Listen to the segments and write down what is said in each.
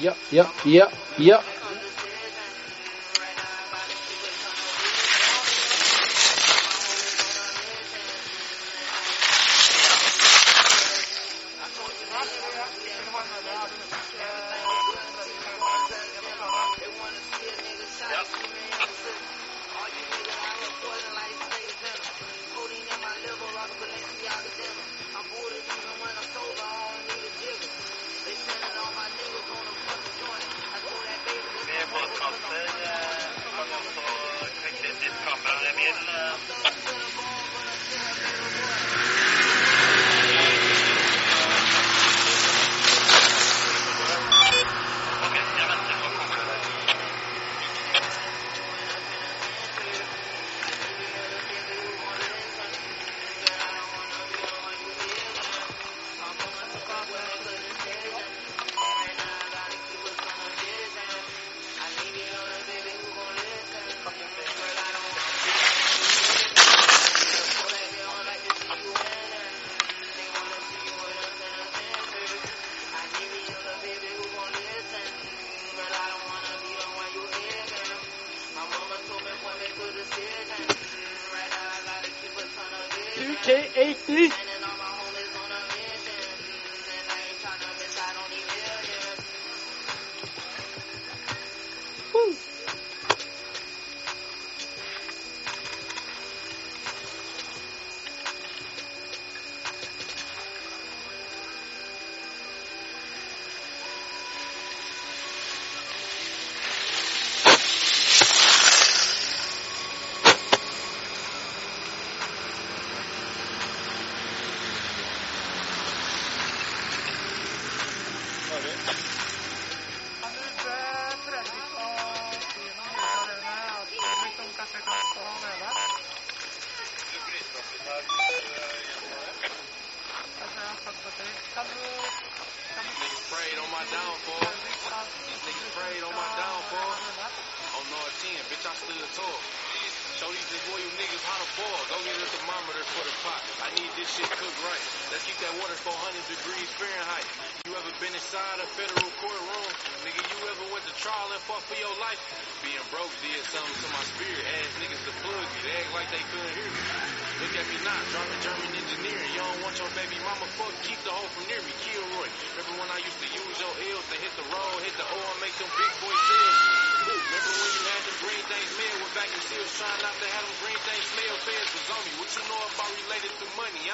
yep, yep, yep, yep.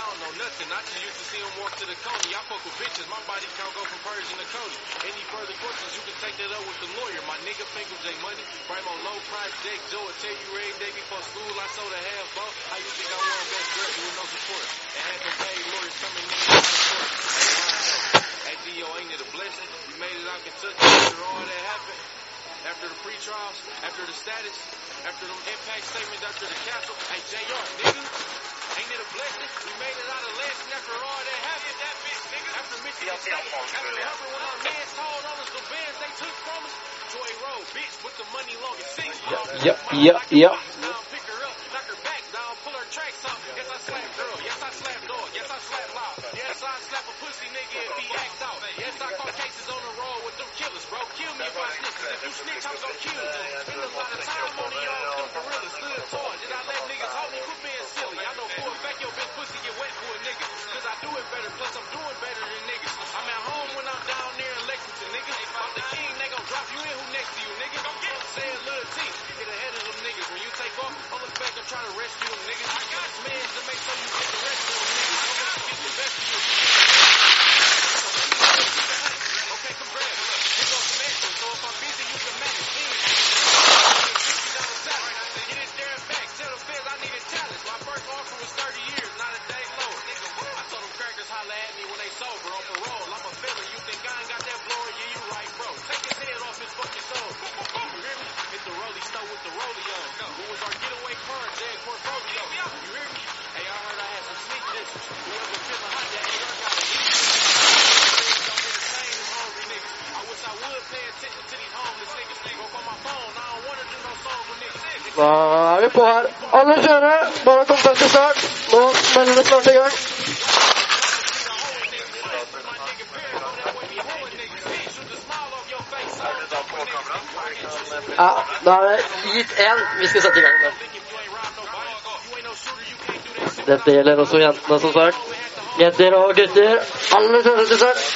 Don't know nothing. I just used to see them walk to the coney. I fuck with bitches. My body count go from Persian to Cody. Any further questions, you can take that up with the lawyer. My nigga of J Money. Bramo low price, Jake Joe will tell you every day before school. I sold a half boat. How you think I won best girl with no support? And had to pay lawyers coming in to. Hey, Dio, ain't it a blessing? We made it out Kentucky after all that happened. After the pre-trials, after the status, after them impact statements, after the castle. Hey, JR, nigga, ain't it a blessing? We made it out of Lansing after all that happened. That bitch, nigga. After Michigan State, after Hubbard, when our mans told on us the bands they took from us. Joy Road, bitch, with the money long as six. Yep, yep, yep. Down, pick her up, knock her back down, pull her tracks up. Yes, I slap girl. Yes, I slap dog. Yes, I slap loud. Yes, I slap a pussy nigga if he act out. Yes, I call cases on the road with them killers, bro. Kill me if I snitch. 'cause If you snitch, I'm gonna kill you. Spend a lot of time on the yard with them gorillas. Stood tall. Did I let niggas hold fact your bitch pussy get wet for a nigga. Cause I do it better. Plus I'm doing better than niggas. I'm at home when I'm down there in Lexington, nigga. I'm the king. They gon' drop you in. Who next to you, nigga? Go get him. Say Lil T. Get ahead of them niggas. When you take off, I'm look back. I'm trying to rescue them niggas. I got man to make sure you get the rest of them niggas. I'm gonna get the best of you. På her. Alle kjører. Bare kom kontakt til start. Nå smeller det snart i gang. Ja, da er det gitt én vi skal sette i gang med. Dette gjelder også jentene, som sagt. Jenter og gutter. Alle kjører til start.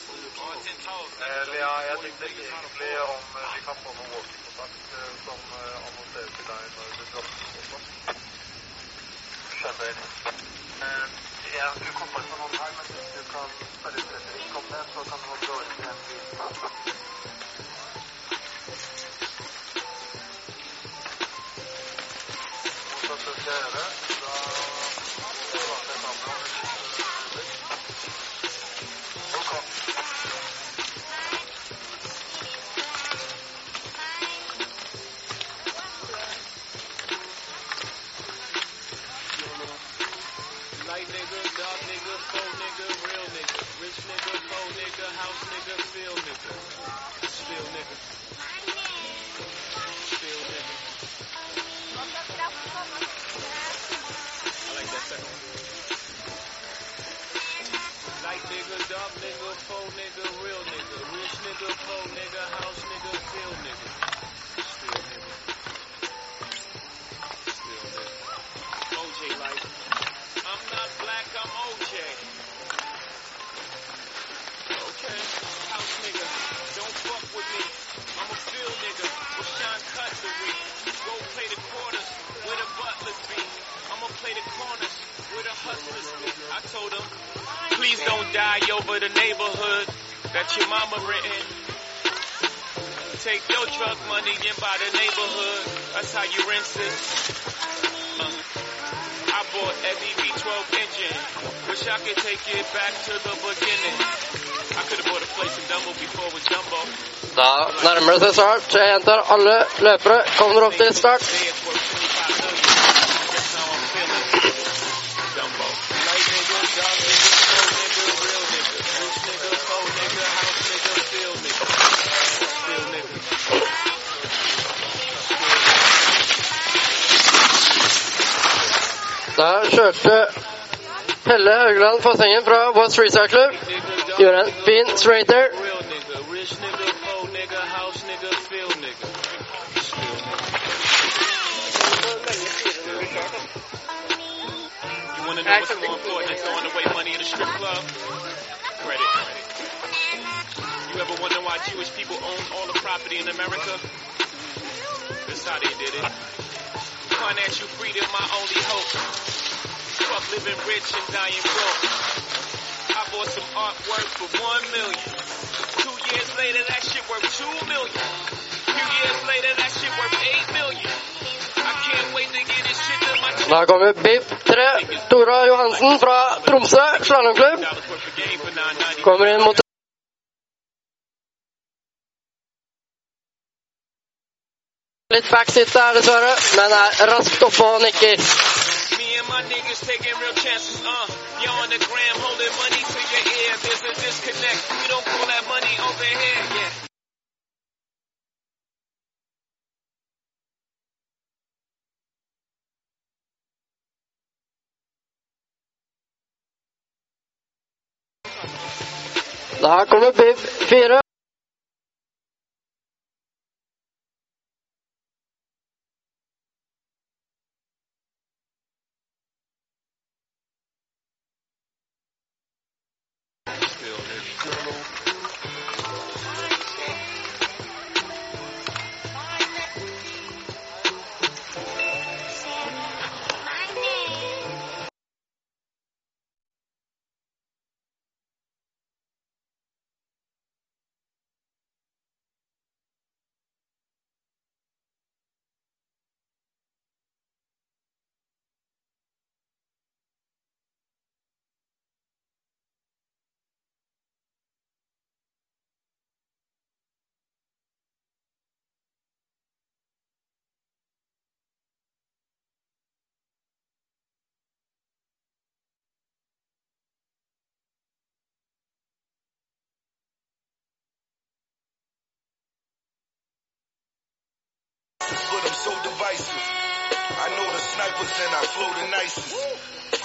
Eh, Lea, jeg tenkte eh, eh, det. Så nigga, faux nigga, real nigga. Rich nigga, faux nigga, house nigga, feel nigga. Spill nigga. Spill nigga. I like that second. Light nigga, dog nigga, faux nigga, real nigga. Rich nigga, faux nigga, house nigga, feel nigga. Told him, please don't die over the neighborhood that your mama renting. Take your drug money and buy the neighborhood. That's how you rinse it. Uh, I bought every V12 engine. Wish I could take it back to the beginning. I could have bought a place in Dumbo before it was. Da nærmer det seg start. Jeg gjentar, alle løpere kommer opp til start. Kjørte Pelle Haugland Fossengen fra. Gjorde en fin straighter. You ever wonder why Jewish people own all the property in America? That's how they did it. Financial freedom, my only hope. Fuck living rich and dying broke. I bought some artwork for one million. Two years later, that shit worth two million. Two years later, that shit worth eight million. I can't wait to get this shit to my Da kommer BIP 3. Tora Johansen fra Tromsø slalåmklubb. Kommer inn mot Litt backseat der, dessverre, men er raskt oppe og nikker. Niggas taking real chances, uh. You're on the gram holding money to your ear. There's a disconnect. We don't call that money over here, yeah. Da kommer know and I flow the nicest.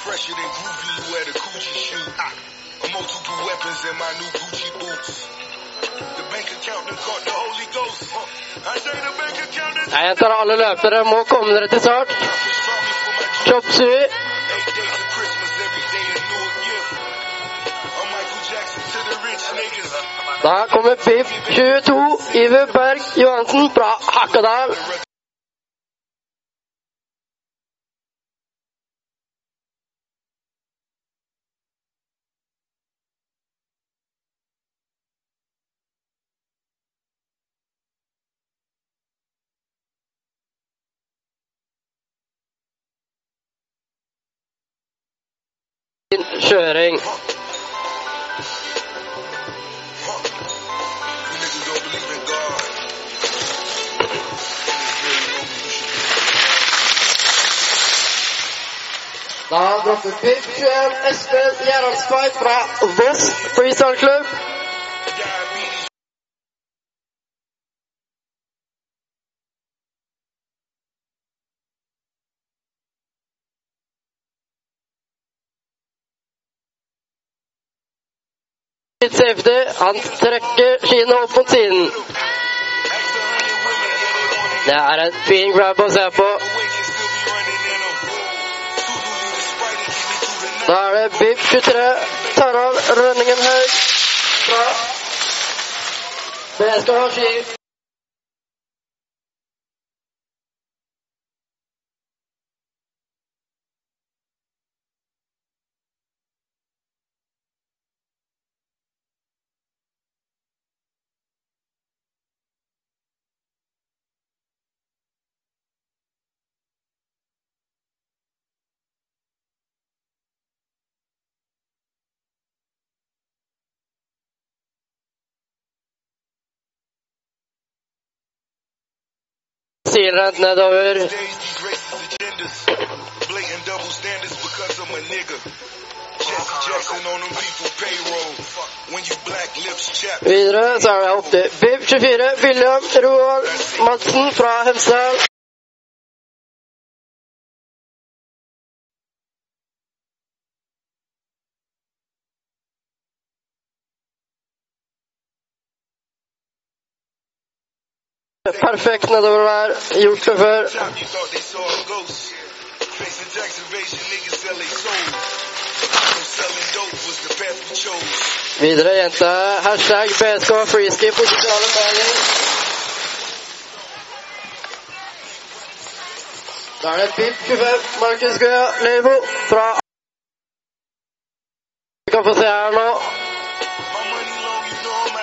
Fresher than groovy, you wear the coochie shoe. Ah, a multiple weapons in my new Gucci boots. The bank account done caught the Holy Ghost. I say the bank account is Jeg gjentar, alle løpere må komme dere til start. Chop a niggas. da kommer Pip 22. Iver Berg Johansen fra Hakadal. Kjøring. Da dropper 21 Espen Gjerlandstveit fra Voss Freestyle Club. Litt safety. Han trekker skiene opp mot siden. Det er en fin grab å se på. Da er det BIP 23. Tar av Rønningen Haug fra BSK Ski. Lips nedover. Videre så er det opp til BIP 24, William Roald Madsen fra Hemsedal. Perfekt nedover der. Gjort det før. Videre, jente. Hashtag BSK freeski på sosiale medier. Da er det pip 25, Markus Gøya Leivo fra Vi kan få se her nå.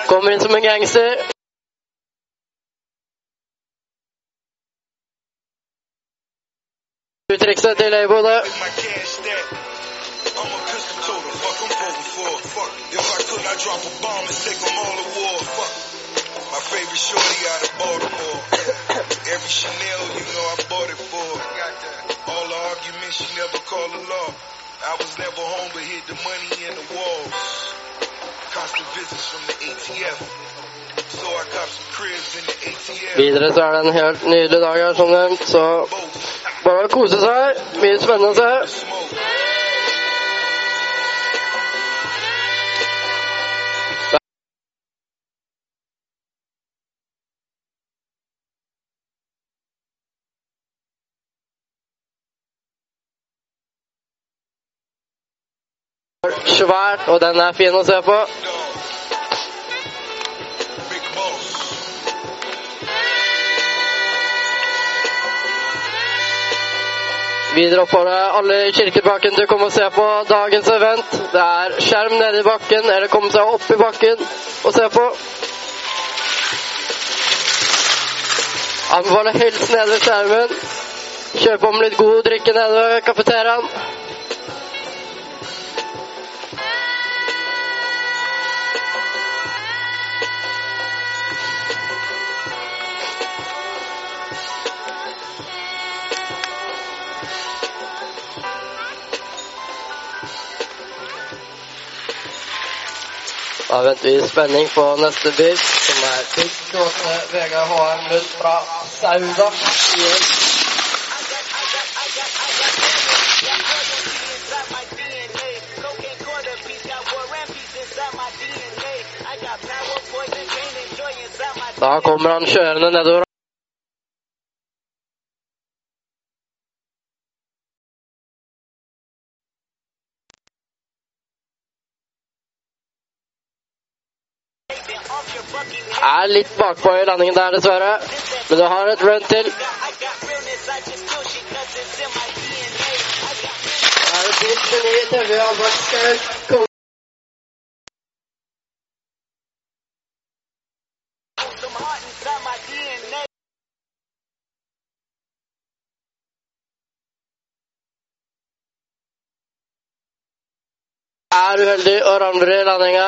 Kommer inn som en gangster. To til Fuck, my favorite shorty out of Baltimore. Every Chanel, you know I bought it for. All the arguments, she never called the law. I was never home, but hid the money in the walls. Constant visits from the ATF. So I got some cribs in the ATF. Videre så er det en helt nydelig dag her, som nevnt, så bare kose seg. Mye spennende. Svært, og den er fin å se på. Videre oppfordrer alle i Kirkebakken til å komme og se på dagens event. Det er skjerm nede i bakken, eller komme seg opp i bakken og se på. Anbefaler helst nede ved skjermen. Kjøp om litt god drikke nede ved kafeteriaen. Da venter vi i spenning på neste bil, som er Big 28 Vegard HM Lund fra Sauda. Da kommer han kjørende nedover. Er litt bakpå i landingen der, dessverre. Men du har et run til. Er det bil 29 Tevje Albert Skau. Er uheldig og ramler i landinga.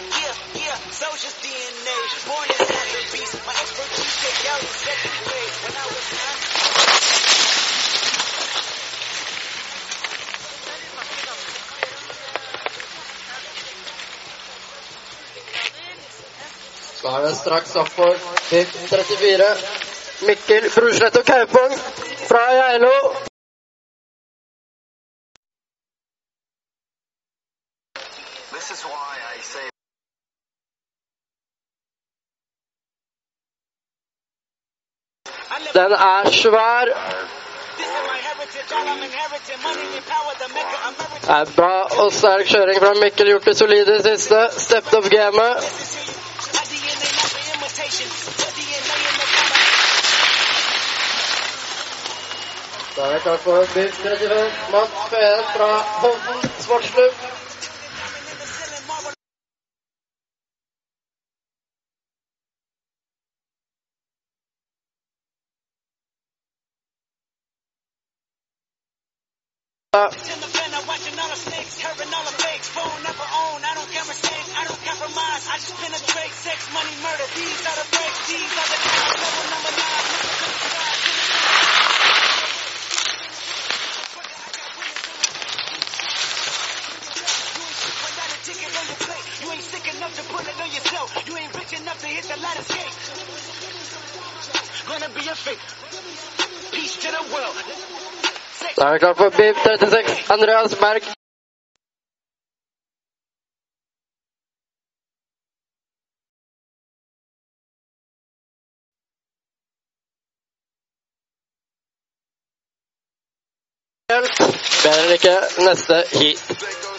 Nine, Da er det straks opp for BIP 34. Mikkel Brusslett og Kaupang fra Geilo. Den er svær. Er bra og sterk kjøring fra Mikkel gjort det solide i siste. Stepped up gamet. Da er det klart for bil 35. Mats P1 fra Hovden sportsklubb. Own, I don't care mistake, I don't compromise. I just penetrate sex, money, murder. These are the breaks, these are the er klar for BIM 36. Andreas Berg. Bedre enn ikke neste heat.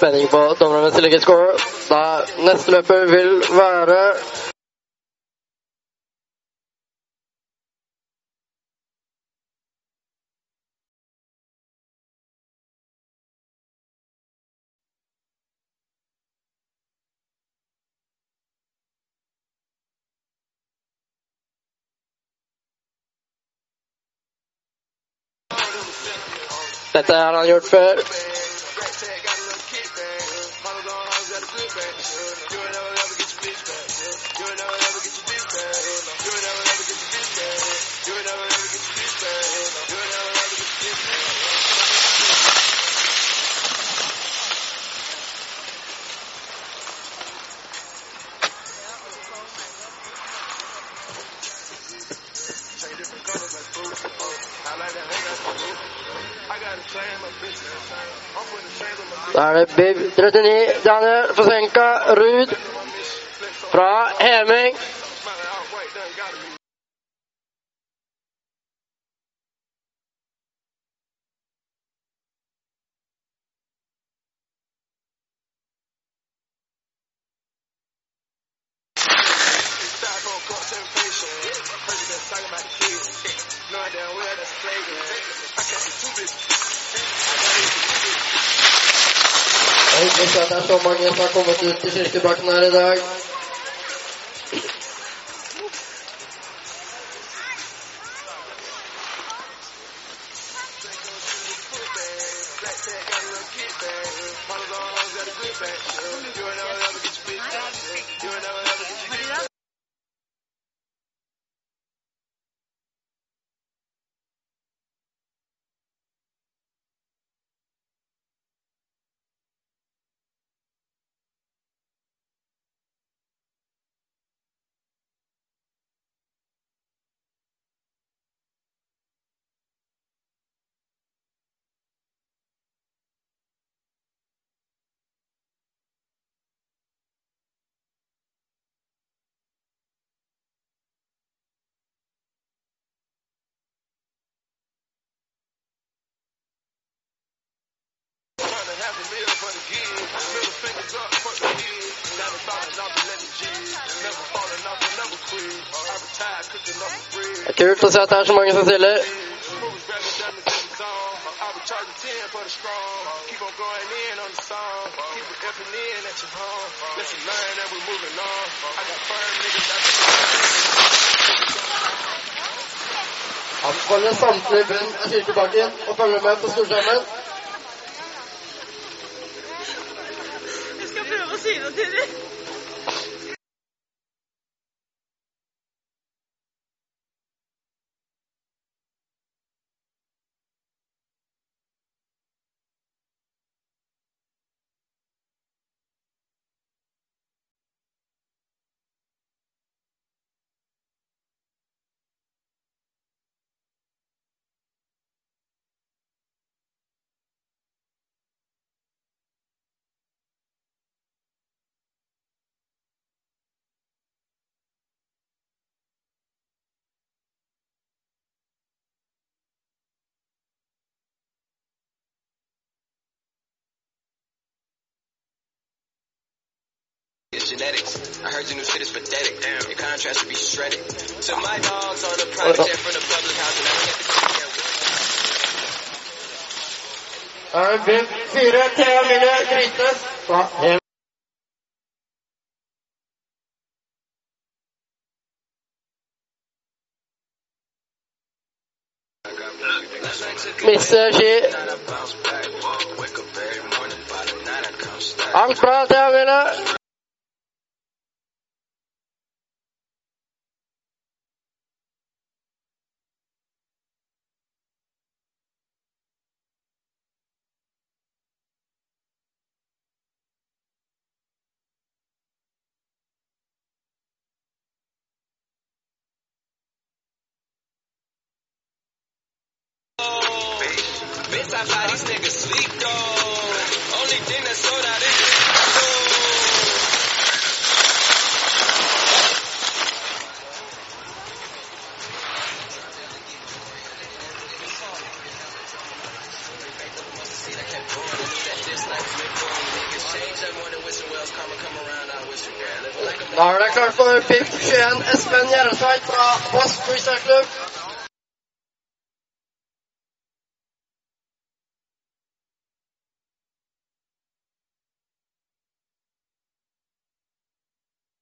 Spenning på dommerne det ligger score. Da neste løper vil være Dette har han gjort før. Da er det BIV 39, Daniel Fosenka Ruud fra Heming. uspešnosti Baknareda. Trying to have a meal for the kids. Middle fingers up, for the kids. Never falling off the let me. Never falling off and never quit. I retired cooking up the bread. Det er kult å se at det er så mange som stiller. Charging 10 for the strong. Keep on going in on the song. Keep it effing in at your home. Lesson learned and we moving on. I got firm niggas out Anbefaler samtlige bunn av kirkebakken og følger med på storskjermen. 気をつけ。genetics. I heard your new shit is pathetic. Damn. Your contrast would be shredded. So my dogs are the uh, private jet uh. for the public housing. I get I'm proud of you. Bitch, I fly these niggas sleep though. Only thing that's sold out is Da er det klart for PIF 21 Espen fra Voss Freestyle-klubb. Mr.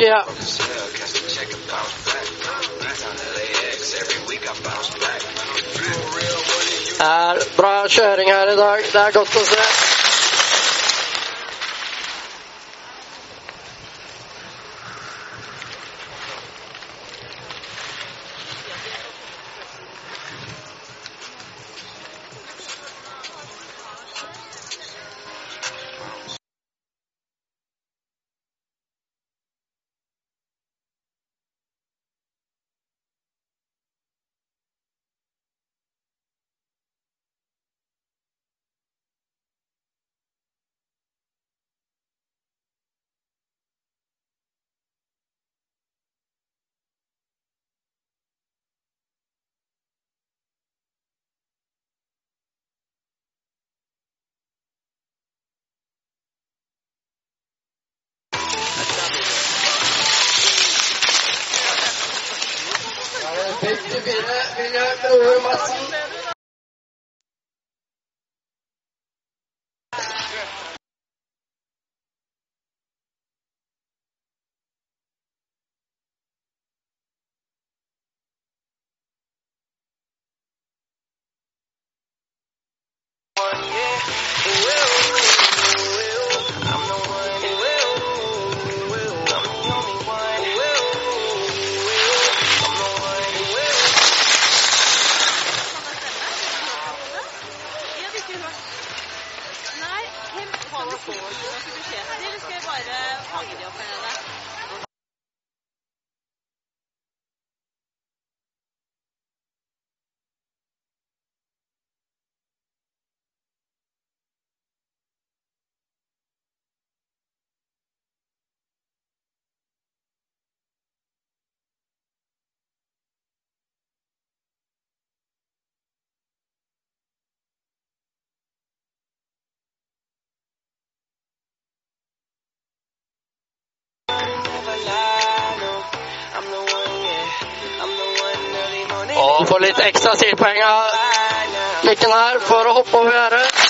Det er bra kjøring her i dag. Det er godt å se. Thank you. Litt ekstra stilpoeng av klikken her for å hoppe over gjerdet.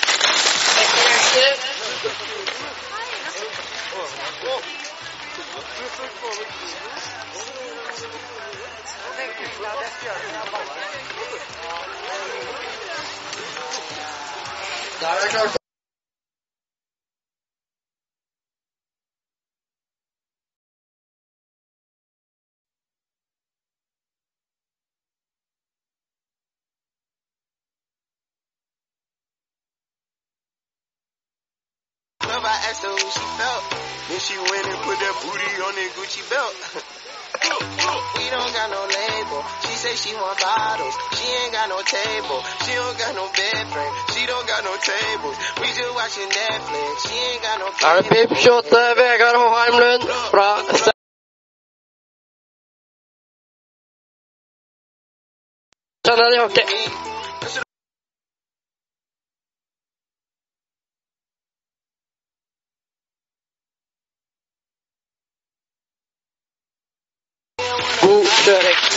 Da er det klart. 12, I asked her who she felt. Then she went and put that booty on that Gucci belt. we don't got no label. She say she want bottles. She ain't got no table. She don't got no bed frame. She don't got no tables. We just watching Netflix. She ain't got no Er det pip 28 Vegard Håheim Lund fra Kjenner de hockey. Zurich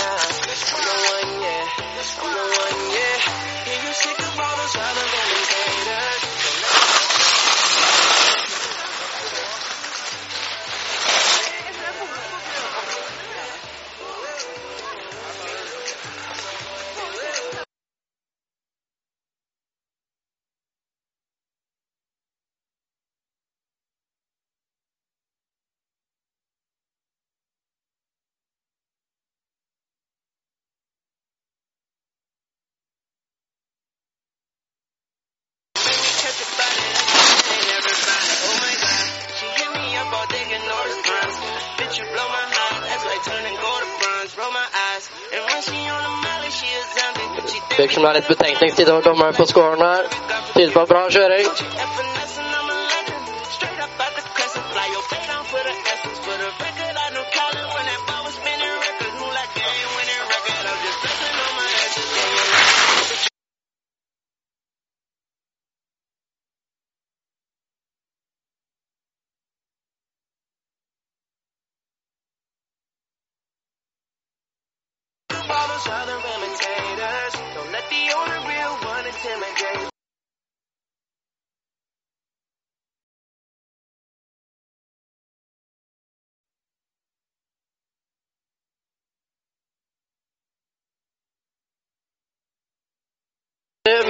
det er litt betenkningstid over dommeren på scoren her. Tyder på bra kjøring.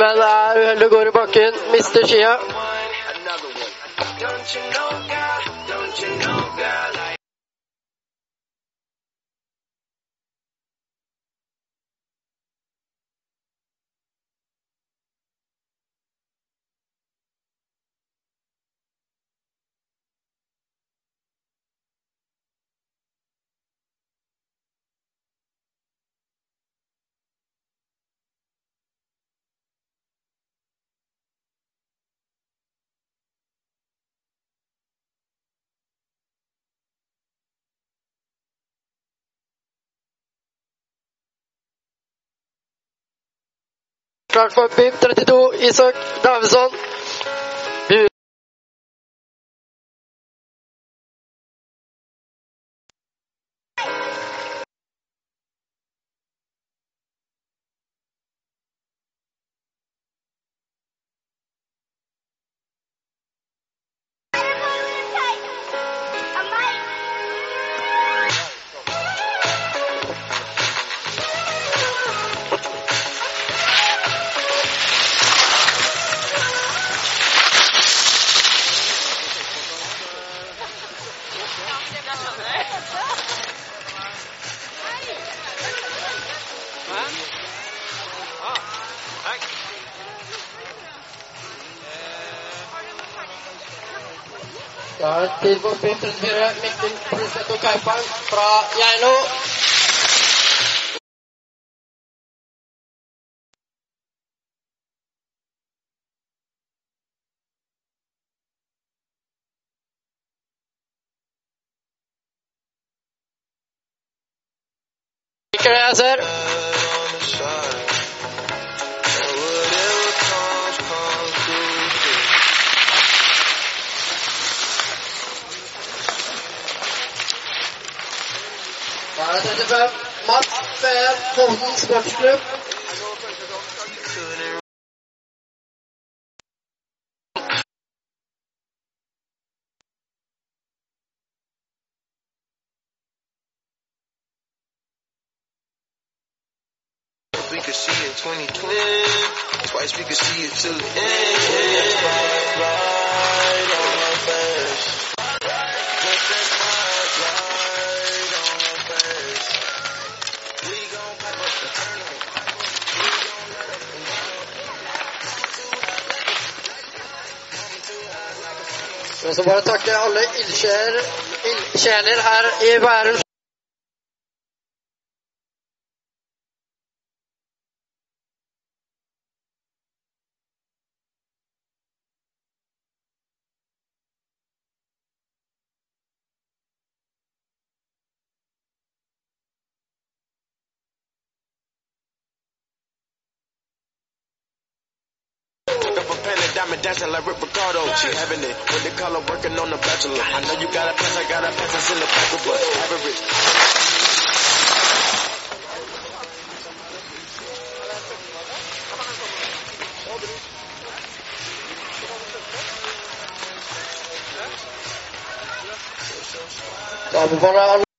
Men er uheldig, går i bakken. Mister skia. Klart for BIM 32, Isak Davidsson. Vou trazer answer? Er det 35, Mats Behn, Holden Sportsklubb. Så bare takke alle ildsjeler her i Bærum. Pick up a pen and diamond dancing like Rick Ricardo. She having it with the color working on the bachelor. I know you got a pass, I got a pass, it's in the back of but average. Da anbefaler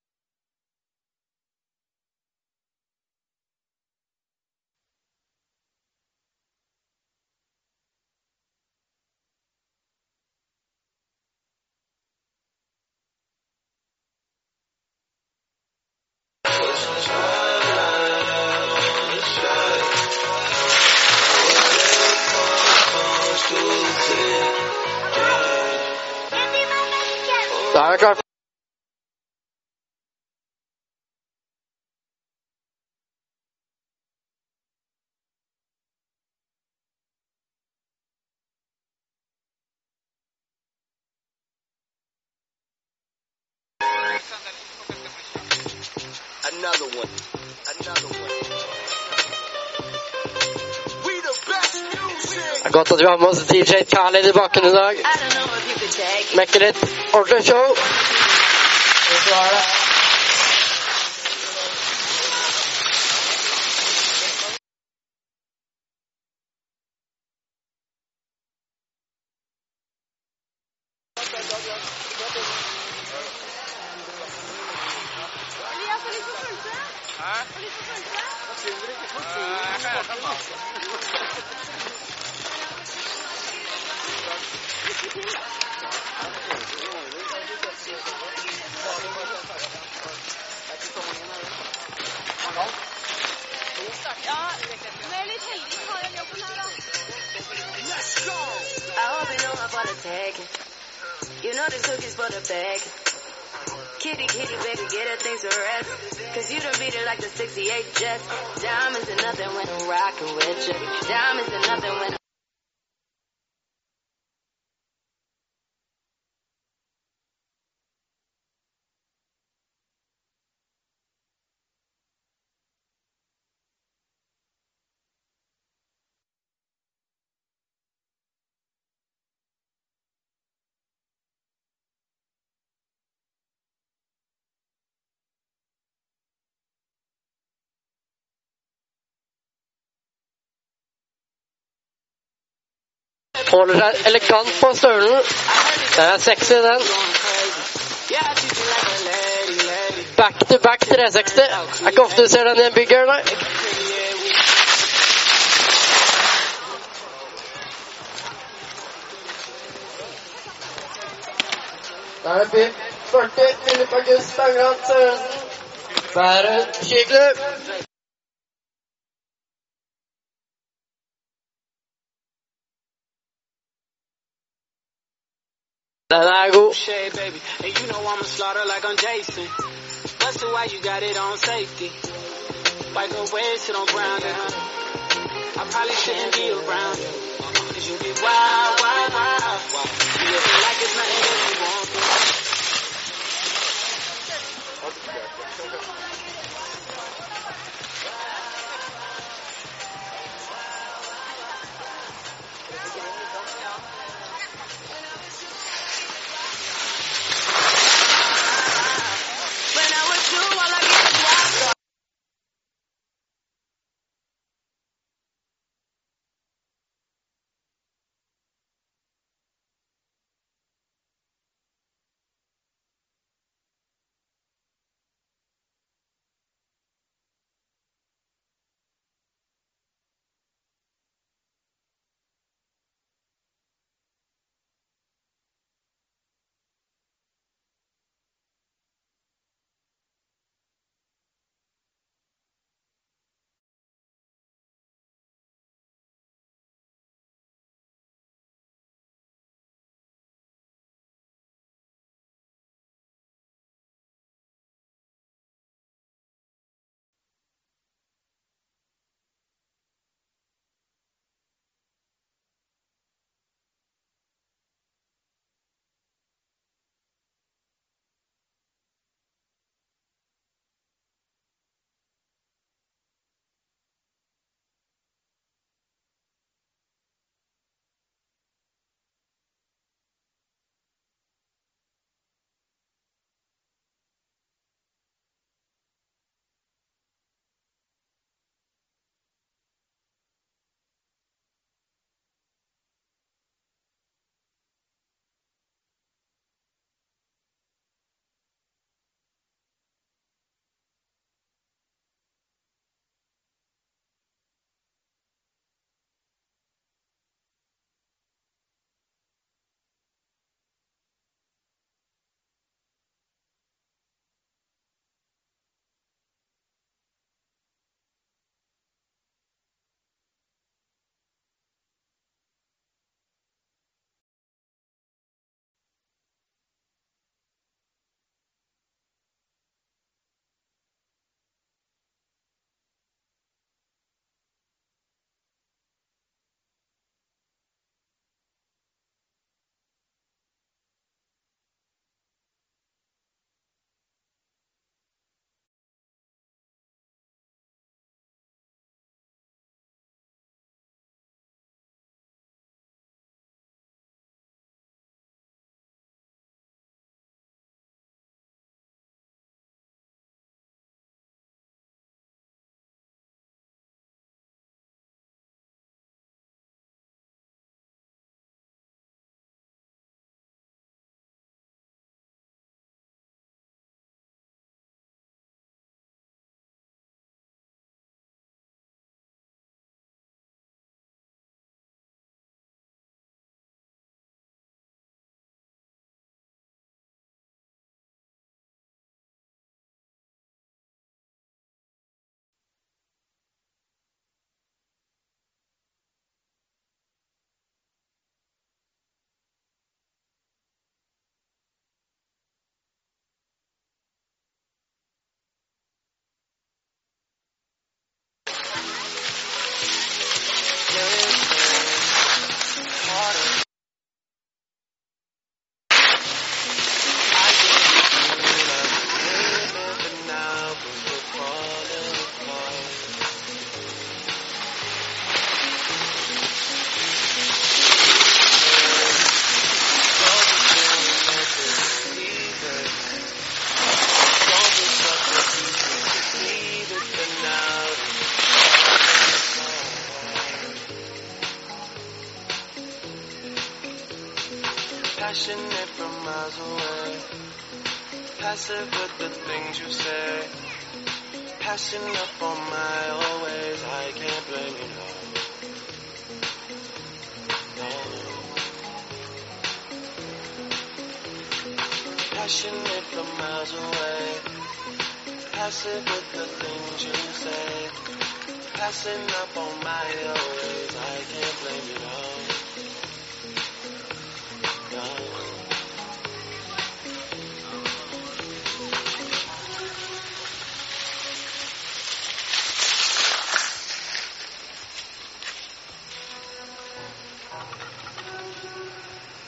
Another one. Another one. We the best music. Det er godt at vi har med oss DJ Khaled i bakken i dag. Mekker litt ordentlig show. Så er det Elias Let's go! I'll be known about a tag. You know the cookie's for the bag. Kitty, kitty, baby, get her things to rest. Cause you done beat it like the 68 Jets. Diamonds are nothing when I'm rocking with you. Diamonds are nothing when holder seg elegant på stølen. Den er sexy, den. Back to back 360. Er ikke ofte du ser den i en bygger, nei. Da er det begynt. 40 Philip August Stangeland Sørensen. Bærum skiklubb. God. Shade, baby. And you know I'ma slaughter like I'm Jason. Busted why you got it on safety. Like a wedge sit on ground. I probably shouldn't be around you. Cause you get wild, wild, wild. You looking like it's nothing that you want.